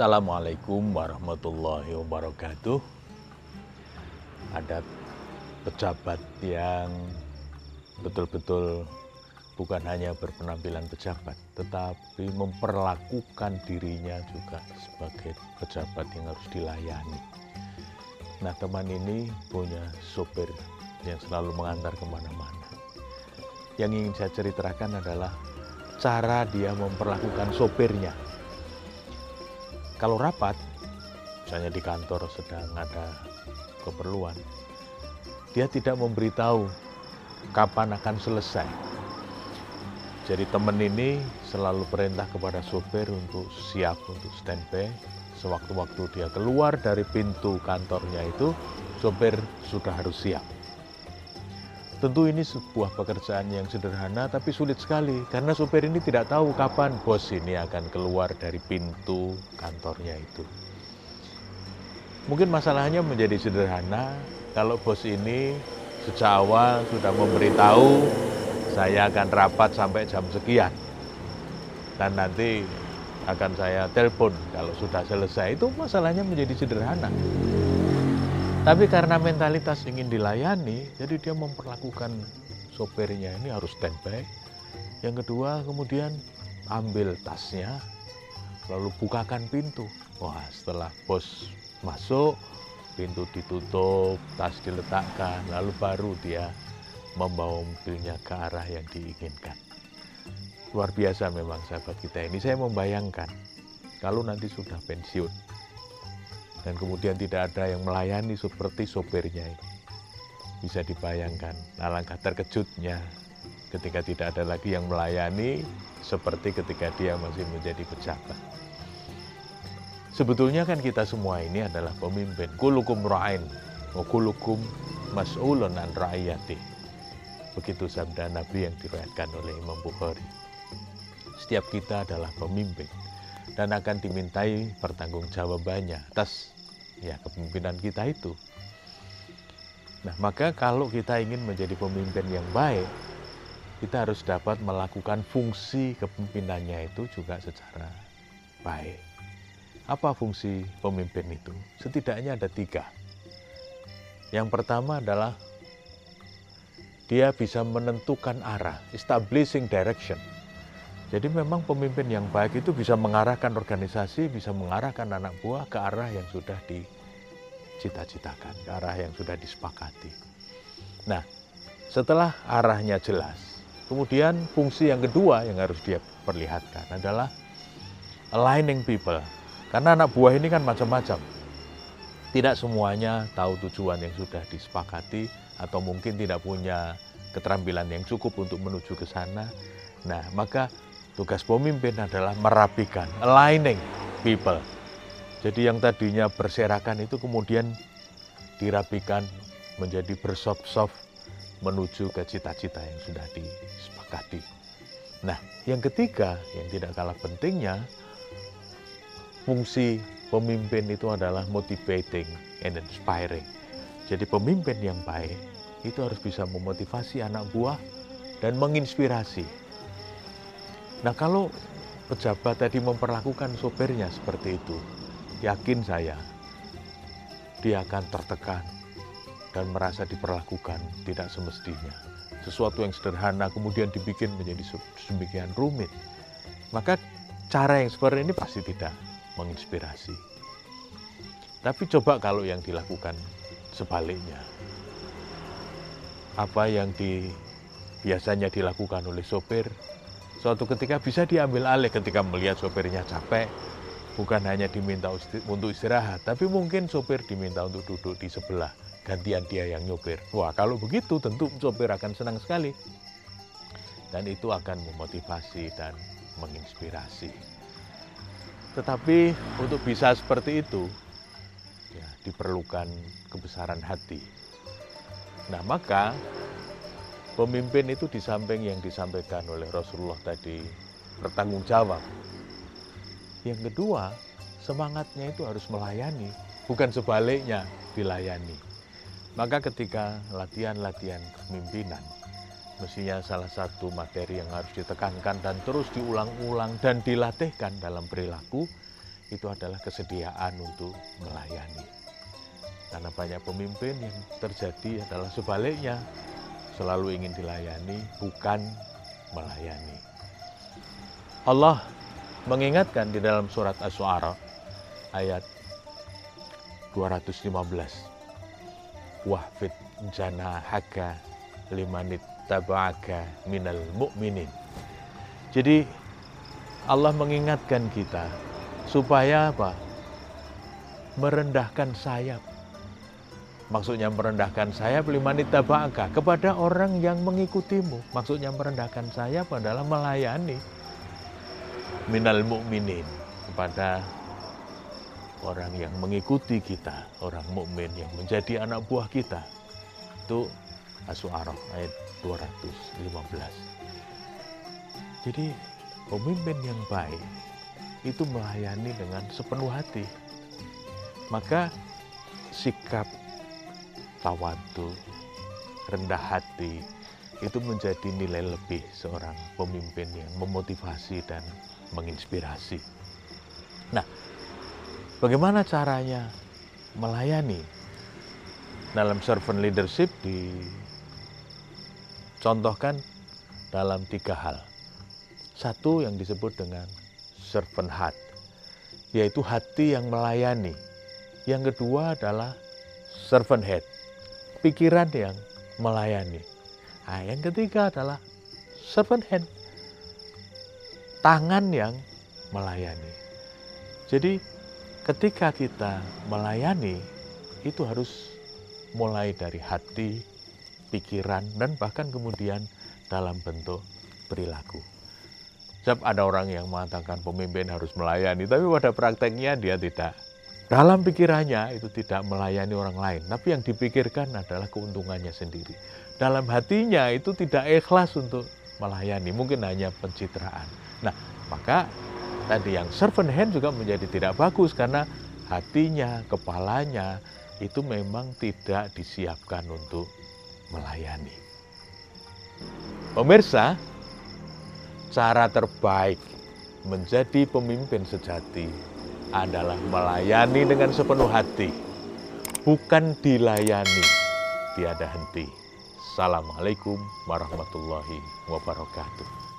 Assalamualaikum warahmatullahi wabarakatuh. Ada pejabat yang betul-betul bukan hanya berpenampilan pejabat, tetapi memperlakukan dirinya juga sebagai pejabat yang harus dilayani. Nah, teman ini punya sopir yang selalu mengantar ke mana-mana. Yang ingin saya ceritakan adalah cara dia memperlakukan sopirnya. Kalau rapat, misalnya di kantor sedang ada keperluan, dia tidak memberitahu kapan akan selesai. Jadi teman ini selalu perintah kepada sopir untuk siap untuk standby. Sewaktu-waktu dia keluar dari pintu kantornya itu, sopir sudah harus siap. Tentu ini sebuah pekerjaan yang sederhana tapi sulit sekali karena supir ini tidak tahu kapan bos ini akan keluar dari pintu kantornya itu. Mungkin masalahnya menjadi sederhana kalau bos ini sejak awal sudah memberitahu saya akan rapat sampai jam sekian dan nanti akan saya telepon kalau sudah selesai itu masalahnya menjadi sederhana. Tapi karena mentalitas ingin dilayani, jadi dia memperlakukan sopirnya ini harus standby. Yang kedua, kemudian ambil tasnya, lalu bukakan pintu. Wah, setelah bos masuk, pintu ditutup, tas diletakkan, lalu baru dia membawa mobilnya ke arah yang diinginkan. Luar biasa memang sahabat kita ini. Saya membayangkan kalau nanti sudah pensiun, dan kemudian tidak ada yang melayani seperti sopirnya ini. Bisa dibayangkan, alangkah terkejutnya ketika tidak ada lagi yang melayani seperti ketika dia masih menjadi pejabat. Sebetulnya kan kita semua ini adalah pemimpin. Kulukum ra'in, wa kulukum mas'ulun an ra'iyati. Begitu sabda Nabi yang diriwayatkan oleh Imam Bukhari. Setiap kita adalah pemimpin dan akan dimintai pertanggungjawabannya atas ya kepemimpinan kita itu. Nah, maka kalau kita ingin menjadi pemimpin yang baik, kita harus dapat melakukan fungsi kepemimpinannya itu juga secara baik. Apa fungsi pemimpin itu? Setidaknya ada tiga. Yang pertama adalah dia bisa menentukan arah, establishing direction jadi memang pemimpin yang baik itu bisa mengarahkan organisasi, bisa mengarahkan anak buah ke arah yang sudah dicita-citakan, ke arah yang sudah disepakati. Nah, setelah arahnya jelas, kemudian fungsi yang kedua yang harus dia perlihatkan adalah aligning people. Karena anak buah ini kan macam-macam. Tidak semuanya tahu tujuan yang sudah disepakati atau mungkin tidak punya keterampilan yang cukup untuk menuju ke sana. Nah, maka Tugas pemimpin adalah merapikan, aligning people. Jadi yang tadinya berserakan itu kemudian dirapikan menjadi bersop-sop menuju ke cita-cita yang sudah disepakati. Nah, yang ketiga yang tidak kalah pentingnya, fungsi pemimpin itu adalah motivating and inspiring. Jadi pemimpin yang baik itu harus bisa memotivasi anak buah dan menginspirasi Nah kalau pejabat tadi memperlakukan sopirnya seperti itu, yakin saya dia akan tertekan dan merasa diperlakukan tidak semestinya. Sesuatu yang sederhana kemudian dibikin menjadi sedemikian rumit. Maka cara yang seperti ini pasti tidak menginspirasi. Tapi coba kalau yang dilakukan sebaliknya. Apa yang di, biasanya dilakukan oleh sopir suatu ketika bisa diambil alih ketika melihat sopirnya capek, bukan hanya diminta untuk istirahat, tapi mungkin sopir diminta untuk duduk di sebelah, gantian dia yang nyopir. Wah, kalau begitu tentu sopir akan senang sekali. Dan itu akan memotivasi dan menginspirasi. Tetapi untuk bisa seperti itu, ya, diperlukan kebesaran hati. Nah, maka Pemimpin itu di samping yang disampaikan oleh Rasulullah tadi bertanggung jawab. Yang kedua, semangatnya itu harus melayani, bukan sebaliknya dilayani. Maka ketika latihan-latihan kepemimpinan, mestinya salah satu materi yang harus ditekankan dan terus diulang-ulang dan dilatihkan dalam perilaku, itu adalah kesediaan untuk melayani. Karena banyak pemimpin yang terjadi adalah sebaliknya, selalu ingin dilayani, bukan melayani. Allah mengingatkan di dalam surat As-Su'ara ayat 215. Wahfid janahaka limanit taba'aka minal mu'minin. Jadi Allah mengingatkan kita supaya apa? Merendahkan sayap. Maksudnya merendahkan sayap limanit taba'aka kepada orang yang mengikutimu. Maksudnya merendahkan sayap adalah melayani minal mu'minin kepada orang yang mengikuti kita, orang mukmin yang menjadi anak buah kita. Itu As-Su'arah ayat 215. Jadi pemimpin yang baik itu melayani dengan sepenuh hati. Maka sikap tawadu, rendah hati itu menjadi nilai lebih seorang pemimpin yang memotivasi dan menginspirasi. Nah, bagaimana caranya melayani dalam servant leadership dicontohkan dalam tiga hal. Satu yang disebut dengan servant heart, yaitu hati yang melayani. Yang kedua adalah servant head, pikiran yang melayani. Nah, yang ketiga adalah servant hand, tangan yang melayani. Jadi ketika kita melayani itu harus mulai dari hati, pikiran, dan bahkan kemudian dalam bentuk perilaku. Sebab ada orang yang mengatakan pemimpin harus melayani, tapi pada prakteknya dia tidak. Dalam pikirannya itu tidak melayani orang lain, tapi yang dipikirkan adalah keuntungannya sendiri. Dalam hatinya itu tidak ikhlas untuk melayani, mungkin hanya pencitraan. Nah, maka tadi yang servant hand juga menjadi tidak bagus karena hatinya, kepalanya itu memang tidak disiapkan untuk melayani. Pemirsa, cara terbaik menjadi pemimpin sejati adalah melayani dengan sepenuh hati, bukan dilayani tiada henti. Assalamualaikum warahmatullahi wabarakatuh.